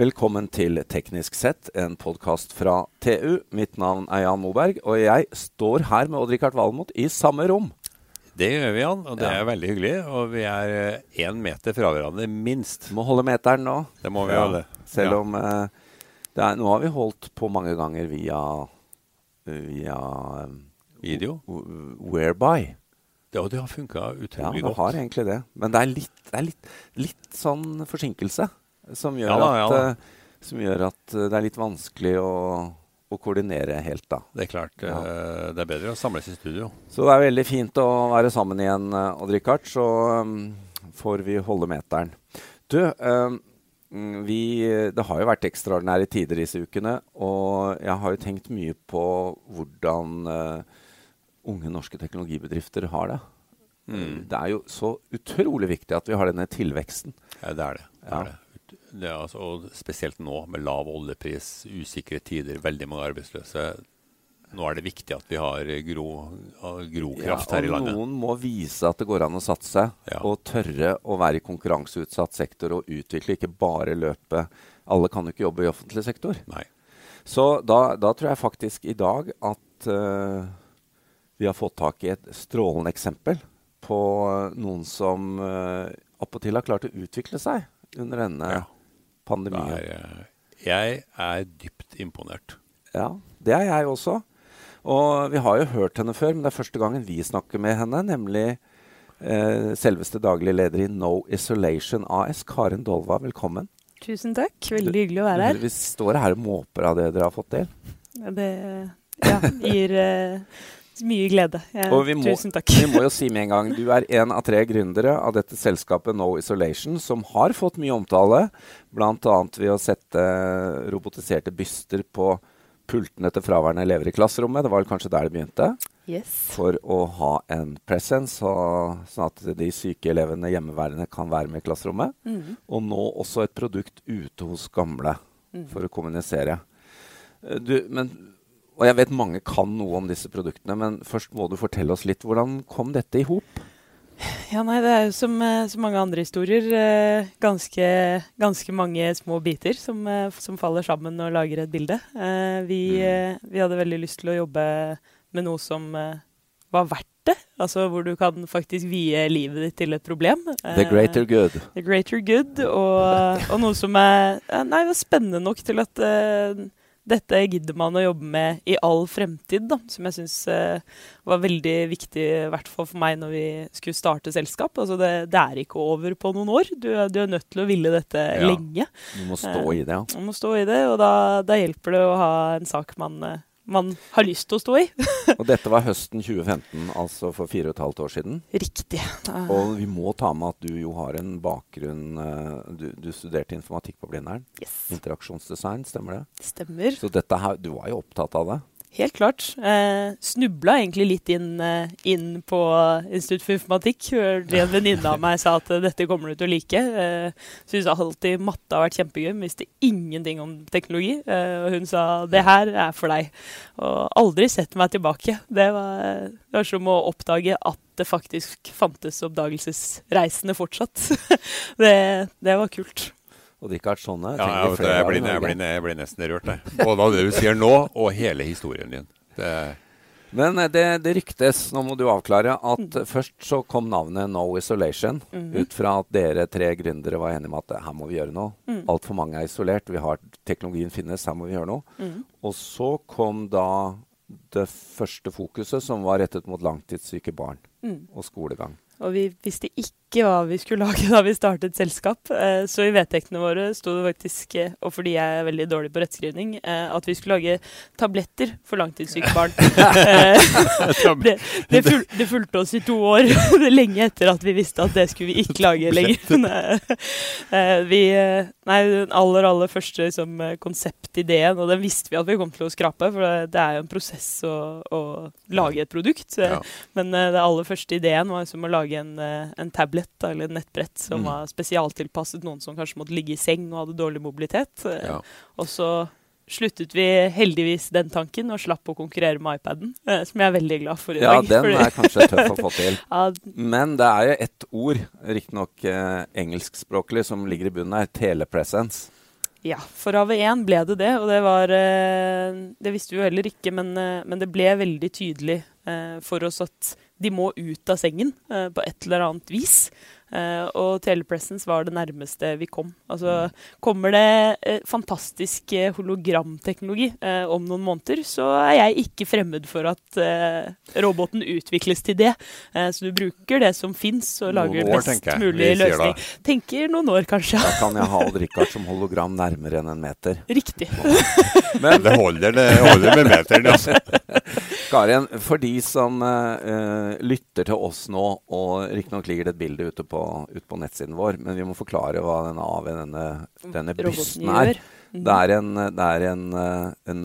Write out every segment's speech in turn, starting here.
Velkommen til Teknisk sett, en podkast fra TU. Mitt navn er Jan Moberg, og jeg står her med Odd-Rikard Valmot i samme rom. Det gjør vi, Jan, og det Ja. er veldig hyggelig. Og vi er én meter fra hverandre, minst. Må holde meteren nå. Det må vi Ja, holde. Selv Ja. om eh, det er, Nå har vi holdt på mange ganger via, via um, Video. Whereby. Ja, det har funka Ja, utrolig det godt. har egentlig det. Men det er litt, det er litt, litt sånn forsinkelse som gjør, Ja da, ja da. At, som gjør at eh, det er litt vanskelig å, å koordinere helt, da. Det er klart, Ja. eh, det er bedre å samles i studio. Så det er veldig fint å være sammen igjen, eh, Odd-Rikard. Så får vi holde meteren. Du, mm, vi, det har jo vært ekstraordinære tider disse ukene. Og jeg har jo tenkt mye på hvordan eh, unge norske teknologibedrifter har det. Mm. Det er jo så utrolig viktig at vi har denne tilveksten. Ja, det er det. det, Ja. er det. Det altså, og spesielt nå, med lav oljepris, usikre tider, veldig mange arbeidsløse. Nå er det viktig at vi har gro, grokraft her i landet. noen må vise at det går an å satse, Ja. og tørre å være i konkurranseutsatt sektor og utvikle, ikke bare løpe. Alle kan jo ikke jobbe i offentlig sektor. Nei. Så da, da tror jeg faktisk i dag at uh, vi har fått tak i et strålende eksempel på eh, noen som uh, appåtil har klart å utvikle seg under denne Ja. Pandemien. er, eh, jeg er dypt imponert. Ja, det er jeg også. Og vi har jo hørt henne før, men det er første gangen vi snakker med henne, nemlig eh, selveste daglig leder i No Isolation AS, Karen Dolva. Velkommen. Tusen takk. Veldig hyggelig å være her. Vi står her og måper av det dere har fått til. Ja, Det ja, gir eh, mye glede. Ja, Og vi må, Tusen takk. vi må jo si med en gang, du er en av tre gründere av dette selskapet No Isolation, som har fått mye omtale, bl.a. ved å sette robotiserte byster på pultene til fraværende elever i klasserommet. Det var kanskje der det begynte? Yes. For å ha en presence, sånn at de syke elevene hjemmeværende kan være med i klasserommet. Mm. Og nå også et produkt ute hos gamle Mhm. for å kommunisere. Eh, Du, men, og jeg vet mange kan noe om disse produktene, men først må du fortelle oss litt. Hvordan kom dette i hop? Ja, nei, det er jo som eh, så mange andre historier eh, ganske, ganske mange små biter som, eh, som faller sammen og lager et bilde. Eh, vi, Mm. eh, vi hadde veldig lyst til å jobbe med noe som var verdt det. Altså hvor du kan faktisk vie livet ditt til et problem. The greater good. The greater good, og, og noe som er nei, var spennende nok til at dette gidder man å jobbe med i all fremtid, da, som jeg syns var veldig viktig, i hvert fall for meg, når vi skulle starte selskap. Altså det, det er ikke over på noen år. Du, du er nødt til å ville dette Ja. lenge. Du må stå i det. ja. Du må stå i det, og da, da hjelper det å ha en sak man, eh, man har lyst til å stå i. Og dette var høsten 2015, altså for fire og et halvt år siden. Riktig. Og vi må ta med at du jo har en bakgrunn eh, Du, du studerte informatikk på Blindern. Yes, Interaksjonsdesign, stemmer det? stemmer. Så dette her, du var jo opptatt av det? Helt klart. Eh, snubla egentlig litt inn, eh, inn på Institutt for informatikk. En venninne av meg sa at eh, dette kommer du til å like. Eh, Syns alltid matte har vært kjempegøy, men visste ingenting om teknologi. Eh, og hun sa det her er for deg. Og aldri sett meg tilbake. Det var, det var som å oppdage at det faktisk fantes oppdagelsesreisende fortsatt. det, det var kult. Og Rikard, sånne Ja, trenger jeg, vi vet det, flere jeg, av i blir, jeg, blir, jeg blir nesten rørt, jeg. Både av det du sier nå, og hele historien din. Det, Men eh, det, det ryktes, nå må du avklare, at først så kom navnet No Isolation. Mhm. Ut fra at dere tre gründere var enige om at eh, her må vi gjøre noe. Mm. Altfor mange er isolert. Vi har, teknologien finnes, her må vi gjøre noe. Mm. Og så kom da det første fokuset, som var rettet mot langtidssyke barn Mm. og skolegang. Og vi visste ikke hva vi skulle lage da vi startet selskap. Eh, Så i vedtektene våre sto det faktisk, eh, og fordi jeg er veldig dårlig på rettskrivning, eh, at vi skulle lage tabletter for langtidssyke barn. Det, det, ful, det fulgte oss i to år, lenge etter at vi visste at det skulle vi ikke lage lenger. Vi, nei, den aller, aller første liksom, konseptideen, og den visste vi at vi kom til å skrape, for det, er jo en prosess å, å lage et produkt. Ja. men den aller første ideen var som å lage en, en tablet da, eller nettbrett som Mm. var spesialtilpasset noen som kanskje måtte ligge i seng og hadde dårlig mobilitet. Ja. Og så sluttet vi heldigvis den tanken og slapp å konkurrere med iPaden, eh, som jeg er veldig glad for i Ja, dag. den er kanskje tøff å få til. ja, Men det er jo ett ord, riktignok eh, engelskspråklig, som ligger i bunnen her. Telepresence. Ja, for AV1 ble det det, og det var eh, Det visste vi jo heller ikke, men, eh, men det ble veldig tydelig for oss at de må ut av sengen eh, på et eller annet vis. Eh, og telepresence var det nærmeste vi kom. Altså, kommer det eh, fantastisk eh, hologramteknologi om noen måneder, så er jeg ikke fremmed for at roboten utvikles til det. Så du bruker det som fins, og lager år, best mulig da. løsning. Tenker noen år, kanskje. Da kan jeg ha Odd Rikard som hologram nærmere enn en meter. Riktig. Men Det holder, det holder med meteren. Altså. Karin, for de som eh, eh, lytter til oss nå, og riktignok ligger det et bilde ute på, ute på nettsiden vår, men vi må forklare hva denne AV, denne, denne bysten er. Mm. Det er en, det er en, en,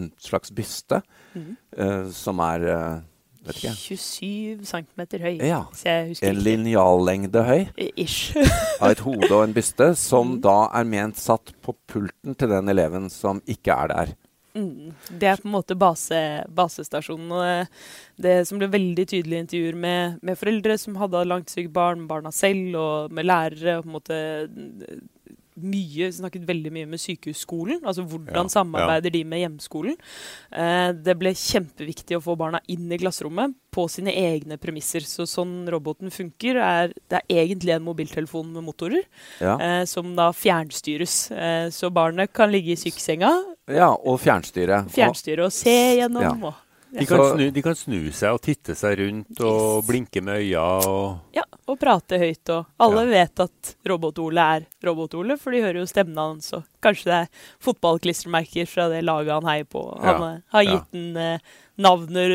en slags byste Mhm. uh, som er uh, Vet ikke. 27 cm høy, Ja. En linjallengde høy Ish. av et hode og en byste, som mm. da er ment satt på pulten til den eleven som ikke er der. Mm. Det er på en måte base, basestasjonen. Og det, som ble veldig tydelig i intervjuer med, med foreldre som hadde langsyke barn, barna selv, og med lærere. og på en måte mye, Snakket veldig mye med sykehusskolen. Altså hvordan Ja, samarbeider de med hjemskolen. Eh, det ble kjempeviktig å få barna inn i klasserommet på sine egne premisser. Så sånn roboten funker, er det er egentlig en mobiltelefon med motorer, Ja, eh, som da fjernstyres. Eh, så barnet kan ligge i sykesenga, ja og fjernstyre. Fjernstyre og se gjennom. Ja. Og, De kan, snu, de kan snu seg og titte seg rundt og Yes. blinke med øya. Og, ja, og prate høyt. Og alle vet at Robot-Ole er Robot-Ole, for de hører jo stemmen hans. Og kanskje det er fotballklistremerker fra det laget han heier på. Han Ja, eh, har gitt den eh, navnet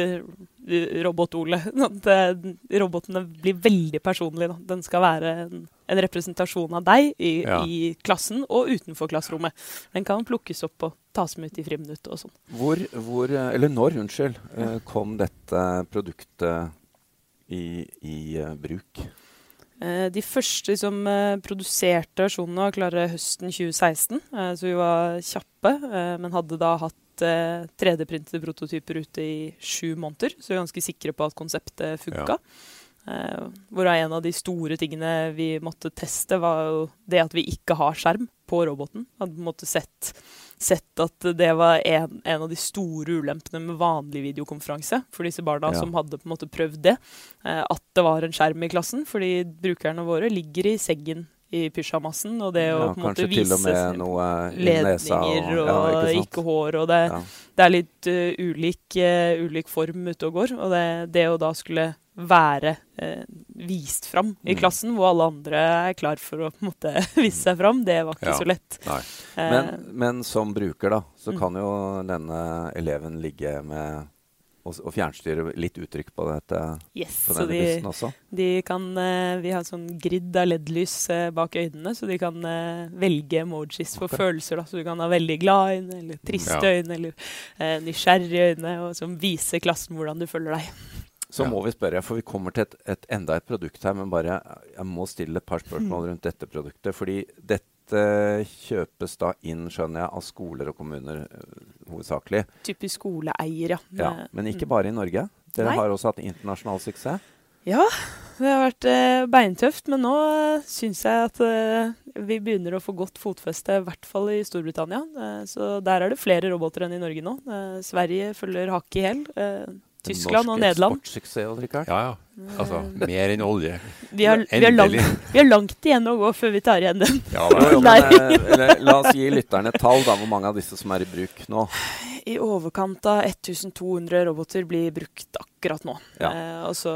eh, Robot-Ole. Eh, Robotene blir veldig personlige. Da. Den skal være en, en representasjon av deg i, Ja. i klassen og utenfor klasserommet. Den kan plukkes opp og tas med ut i friminuttet og sånn. Hvor, hvor, eller når, unnskyld, kom dette produktet i, i bruk? Eh, De første som eh, produserte versjonene var klare høsten 2016, eh, så vi var kjappe. Men hadde da hatt eh, 3D-printede prototyper ute i sju måneder, så vi er ganske sikre på at konseptet funka. Eh, Hvorav en av de store tingene vi måtte teste, var jo det at vi ikke har skjerm på roboten. Hadde på en måte sett, sett at det var en, en av de store ulempene med vanlig videokonferanse for disse barna Ja. som hadde på en måte prøvd det. Eh, at det var en skjerm i klassen, fordi brukerne våre ligger i seggen i pysjamasen, og det å Ja, på en måte og vise ledninger og, ja, ikke hår, og det, Ja. det er litt uh, ulik, uh, ulik form ute og går. Og det, det å da skulle være uh, vist fram i Mm. klassen, hvor alle andre er klar for å på en måte vise seg fram, det var ikke så lett. Men, men som bruker, da, så Mm. kan jo denne eleven ligge med og, og fjernstyre litt uttrykk på dette yes, på så denne de, bussen også. de kan, eh, vi har sånn grid av LED-lys eh, bak øynene, så de kan eh, velge emojis for okay. følelser. Da. Så du kan ha veldig glad øyne, eller triste Ja. øyne, eller eh, nysgjerrige øyne, og som viser klassen hvordan du føler deg. Så Ja. må vi spørre, for vi kommer til et, et, enda et produkt her, men bare jeg må stille et par spørsmål rundt dette produktet. Fordi dette kjøpes da inn, skjønner jeg, av skoler og kommuner hovedsakelig. Typisk skoleeier, ja. Ja, men ikke bare i Norge. Dere Nei. har også hatt internasjonal suksess. Ja, det har vært eh, beintøft, men nå eh, syns jeg at eh, vi begynner å få godt fotfeste, i hvert fall i Storbritannia. Eh, så der er det flere roboter enn i Norge nå. Eh, Sverige følger hakk i hæl. Tyskland og Nederland. Norsk eksportsuksess, Rikard. Ja, ja. Altså, mer enn olje. Vi har, vi, har langt, vi har langt igjen å gå før vi tar igjen den. Ja, men, eh, la oss gi lytterne et tall, da, hvor mange av disse som er i bruk nå. I overkant av 1200 roboter blir brukt akkurat nå. Ja. Eh, og så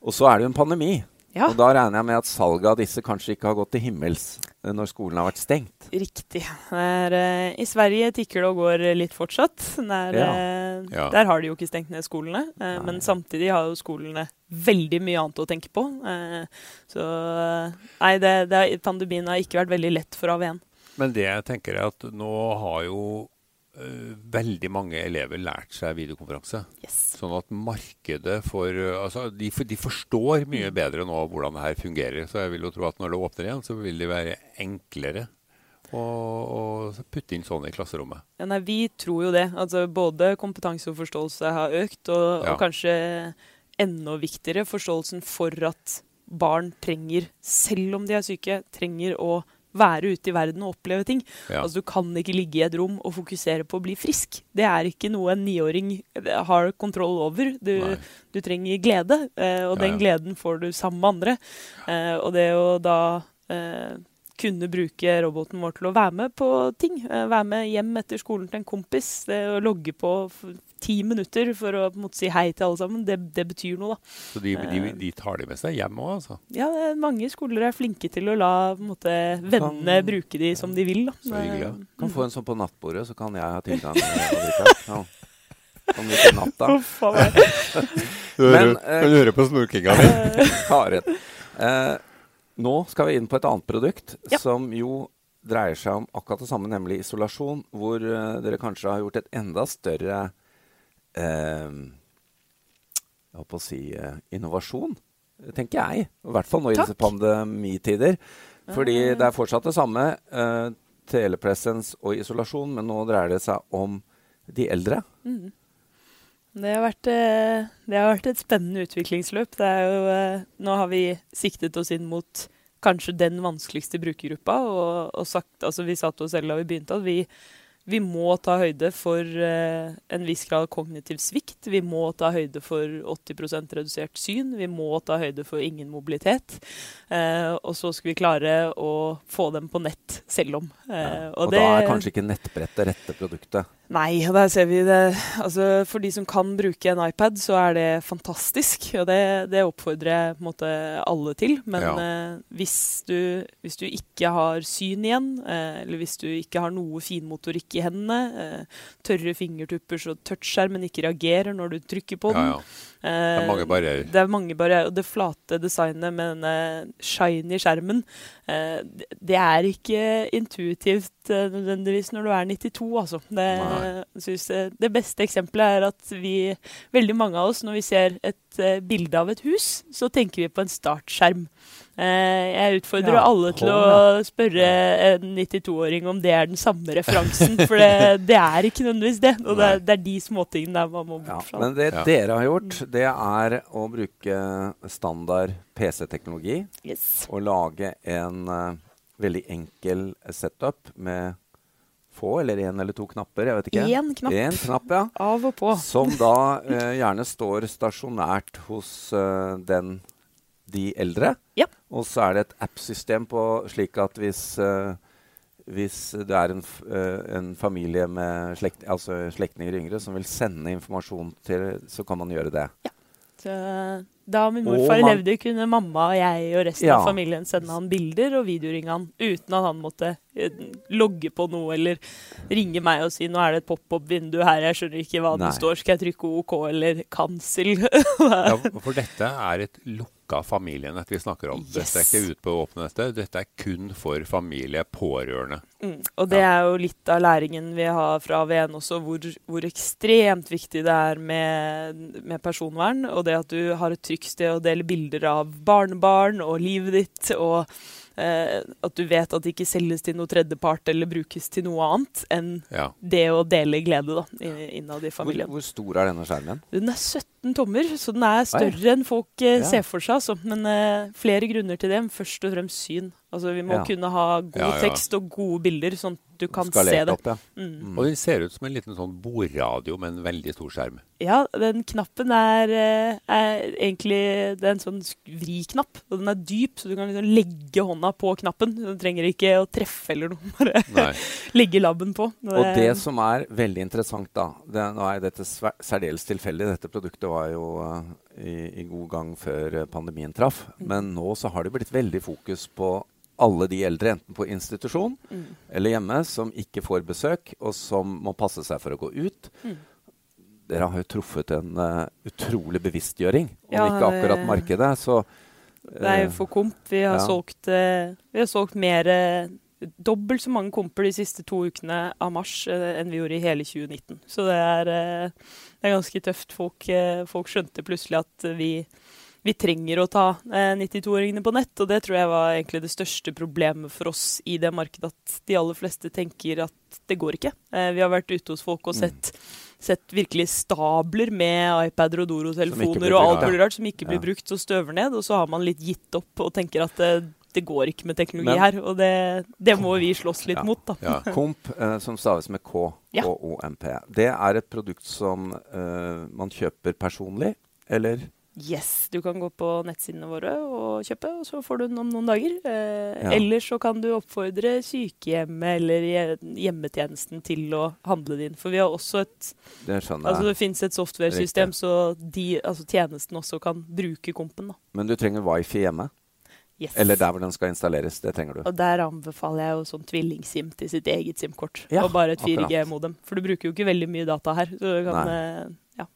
Og så er det jo en pandemi. Ja, Og da regner jeg med at salget av disse kanskje ikke har gått til himmels eh, når skolen har vært stengt. riktig. Er, eh, I Sverige tikker det og går litt fortsatt. Det er, Ja. Uh, Ja. Der har de jo ikke stengt ned skolene. Eh, men samtidig har jo skolene veldig mye annet å tenke på. Eh, så Nei, det, det, er- pandemien har ikke vært veldig lett for AV1. Men det jeg tenker er at nå har jo veldig mange elever lært seg videokonferanse. Yes. Sånn at markedet for øh, Altså, de, for, de forstår Mm. mye bedre nå hvordan det her fungerer. Så jeg vil jo tro at når det åpner igjen, så vil det være enklere å, å putte inn sånn i klasserommet. Ja, nei, vi tror jo det. Altså, både kompetanse og forståelse har økt, og, Ja. og kanskje enda viktigere forståelsen for at barn trenger, selv om de er syke, trenger å være ute i verden og oppleve ting. Ja. Altså Du kan ikke ligge i et rom og fokusere på å bli frisk. Det er ikke noe en niåring eh, har kontroll over. Du, du trenger glede, eh, og den gleden får du sammen med andre. Eh, og det å da eh, kunne bruke roboten vår til å være med på ting, eh, være med hjem etter skolen til en kompis, det å logge på ti minutter for å på en måte, si hei til alle sammen, det, det betyr noe, da. Så de, de, Eh. de tar det med seg hjem òg, altså. Ja, mange skoler er flinke til å la på en måte, vennene Kan- bruke de som de vil. Da. Så hyggelig, ja. Eh, Kan få en sånn på nattbordet, så kan jeg ha tilgang. eh, Ulrika. Ja. Kan du til natta. Uff a meg. Men, eh, kan du høre på snorkinga mi? Karen. Eh, nå skal vi inn på et annet produkt Ja. som jo dreier seg om akkurat det samme, nemlig isolasjon. Hvor uh, dere kanskje har gjort et enda større uh, Jeg holdt på å si uh, innovasjon, tenker jeg. I hvert fall nå i Takk. disse pandemitider. Fordi det er fortsatt det samme. Telepresens og isolasjon, men nå dreier det seg om de eldre. Mm. Det har, vært, eh, det har vært et spennende utviklingsløp. Det jo, eh, nå har vi siktet oss inn mot kanskje den vanskeligste brukergruppa. Og, og sagt, altså vi sa til oss selv da vi begynte at vi, vi må ta høyde for eh, en viss grad kognitiv svikt. Vi må ta høyde for 80% redusert syn. Vi må ta høyde for ingen mobilitet. Og så skal vi klare å få dem på nett selv om. Ja, Og, da er kanskje ikke nettbrett det rette produktet. Nei, og der ser vi det. Altså, for de som kan bruke en iPad, så er det fantastisk. Og det, det oppfordrer jeg måte alle til. Men Ja. eh, hvis, du, hvis du ikke har syn igjen, eh, eller hvis du ikke har noe finmotorikk i hendene, eh, tørre fingertupper så touchskjermen ikke reagerer når du trykker på den ja. Det er mange barrierer. det er mange barrierer. Og det flate designet med denne shiny skjermen, eh, det- det er ikke intuitivt eh, nødvendigvis når du er 92, altså. Det, synes, eh, det beste eksempelet er at vi, veldig mange av oss, når vi ser et eh, bilde av et hus, så tenker vi på en startskjerm. Eh, jeg utfordrer Ja, alle til å spørre en 92-åring om det er den samme referansen, for det, det er ikke nødvendigvis det. Og det det er de småtingene der man må Ja, bort fra. men det Ja. dere har gjort, det er å bruke standard PC-teknologi Yes. og lage en uh, veldig enkel setup med få eller én eller to knapper. jeg vet ikke. Én knapp. En knapp, ja. Av og på. Som da uh, gjerne står stasjonært hos uh, den de eldre. Ja. Og så er det et appsystem på slik at hvis uh, hvis det er en, eh, en familie med slekt, altså slektninger yngre som vil sende informasjon til, så kan man gjøre det. Så, da min morfar levde, kunne mamma og jeg og resten Ja. av familien sende han bilder og videoringe han uten at han måtte eh, logge på noe eller ringe meg og si 'nå er det et pop-opp-vindu her, jeg skjønner ikke hva Nei. det står', skal jeg trykke OK eller cancel? Ja, for dette er et lukka familienett vi snakker om. Dette er ikke ute på åpne nettet. Dette er kun for familie, pårørende. Mm. Og det er jo litt av læringen vi har fra AVN også, hvor, hvor ekstremt viktig det er med, med personvern. Og det at du har et trygt sted å dele bilder av barnebarn og livet ditt. Og eh, at du vet at det ikke selges til noe tredjepart eller brukes til noe annet enn Ja. det å dele glede da, i- innad i Hvor, familien. hvor stor er denne skjermen? Den er 17 tommer, så den er større enn folk eh, Ja. ser for seg. Altså. Men eh, flere grunner til det, men først og fremst syn. Altså, vi må Ja. kunne ha god Ja, ja. tekst og gode bilder, sånn at du kan se det. opp, ja. Mm. Mm. Og den ser ut som en liten sånn bordradio med en veldig stor skjerm. Ja, den knappen er, eh, er egentlig Det er en sånn vriknapp, og den er dyp, så du kan liksom legge hånda på knappen. Du trenger ikke å treffe eller noe, bare legge labben på. Og det som er veldig interessant, da det, Nå er dette særdeles tilfeldig. Dette produktet var jo eh, i, i god gang før eh, pandemien traff. Mm. Men nå så har det blitt veldig fokus på alle de eldre, enten på institusjon Mm. eller hjemme, som ikke får besøk, og som må passe seg for å gå ut. Mm. Dere har jo truffet en uh, utrolig bevisstgjøring, om Ja, ikke akkurat markedet. Så Det er eh, jo for komp. Vi har ja. solgt, uh, vi har solgt mer Dobbelt så mange komper de siste to ukene av mars enn vi gjorde i hele 2019. Så det er, det er ganske tøft. Folk, folk skjønte plutselig at vi, vi trenger å ta eh, 92-åringene på nett, og det tror jeg var egentlig det største problemet for oss i det markedet. At de aller fleste tenker at det går ikke. Eh, vi har vært ute hos folk og Mm. sett, sett virkelig stabler med iPader og Doro-telefoner og alt mulig rart som ikke blir brukt og støver ned, og så har man litt gitt opp og tenker at det, det går ikke med teknologi Men- her. Og det, det må vi slåss litt Ja. mot, da. Ja. Komp, eh, som staves med K, Ja. K-O-M-P, det er et produkt som eh, man kjøper personlig, eller? Yes, du kan gå på nettsidene våre og kjøpe, og så får du den om noen dager. Eh, Ja. Ellers så kan du oppfordre sykehjemmet eller hjemmetjenesten til å handle din. For vi har også et Det sånn, Altså det fins et software-system, så de, altså tjenesten også kan bruke kompen. da. Men du trenger wifi hjemme? Yes. Eller der hvor den skal installeres. Det trenger du. Og der anbefaler jeg jo sånn tvillingsim til sitt eget SIM-kort. Ja, og bare et 4G-modem. For du bruker jo ikke veldig mye data her. Så du kan, eh, ja.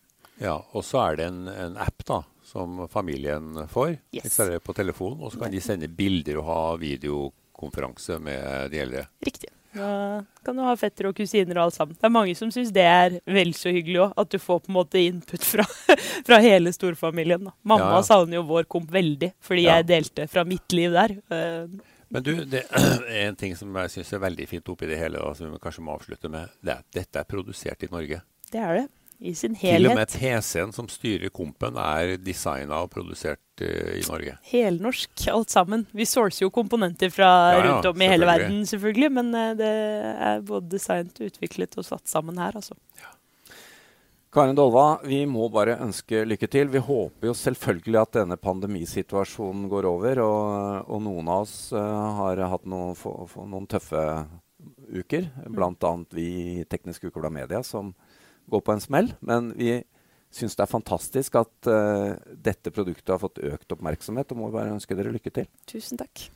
Ja, og så er det en, en app da, som familien får. Yes. På telefon, og så kan de sende bilder og ha videokonferanse med de eldre. Riktig. Da kan du ha fettere og kusiner og alt sammen. Det er mange som syns det er vel så hyggelig òg. At du får på en måte input fra, fra hele storfamilien. Da. Mamma Ja, ja. savner jo vår komp veldig, fordi Ja. jeg delte fra mitt liv der. Eh, Men du, det er en ting som jeg syns er veldig fint oppi det hele, og som vi kanskje må avslutte med. Det er at dette er produsert i Norge. det er det. I sin helhet. Til og med. PC-en som styrer kompen, er designa og produsert uh, i Norge. Helnorsk, alt sammen. Vi sourcer jo komponenter fra Ja, ja, rundt om i hele verden, selvfølgelig. Men uh, det er både designet, utviklet og satt sammen her, altså. Karin Dolva, vi må bare ønske lykke til. Vi håper jo selvfølgelig at denne pandemisituasjonen går over. Og, og noen av oss uh, har hatt noen, få- få- noen tøffe uker. Bl.a. vi i Teknisk Ukeblad Media, som går på en smell. Men vi syns det er fantastisk at uh, dette produktet har fått økt oppmerksomhet, og må bare ønske dere lykke til. Tusen takk.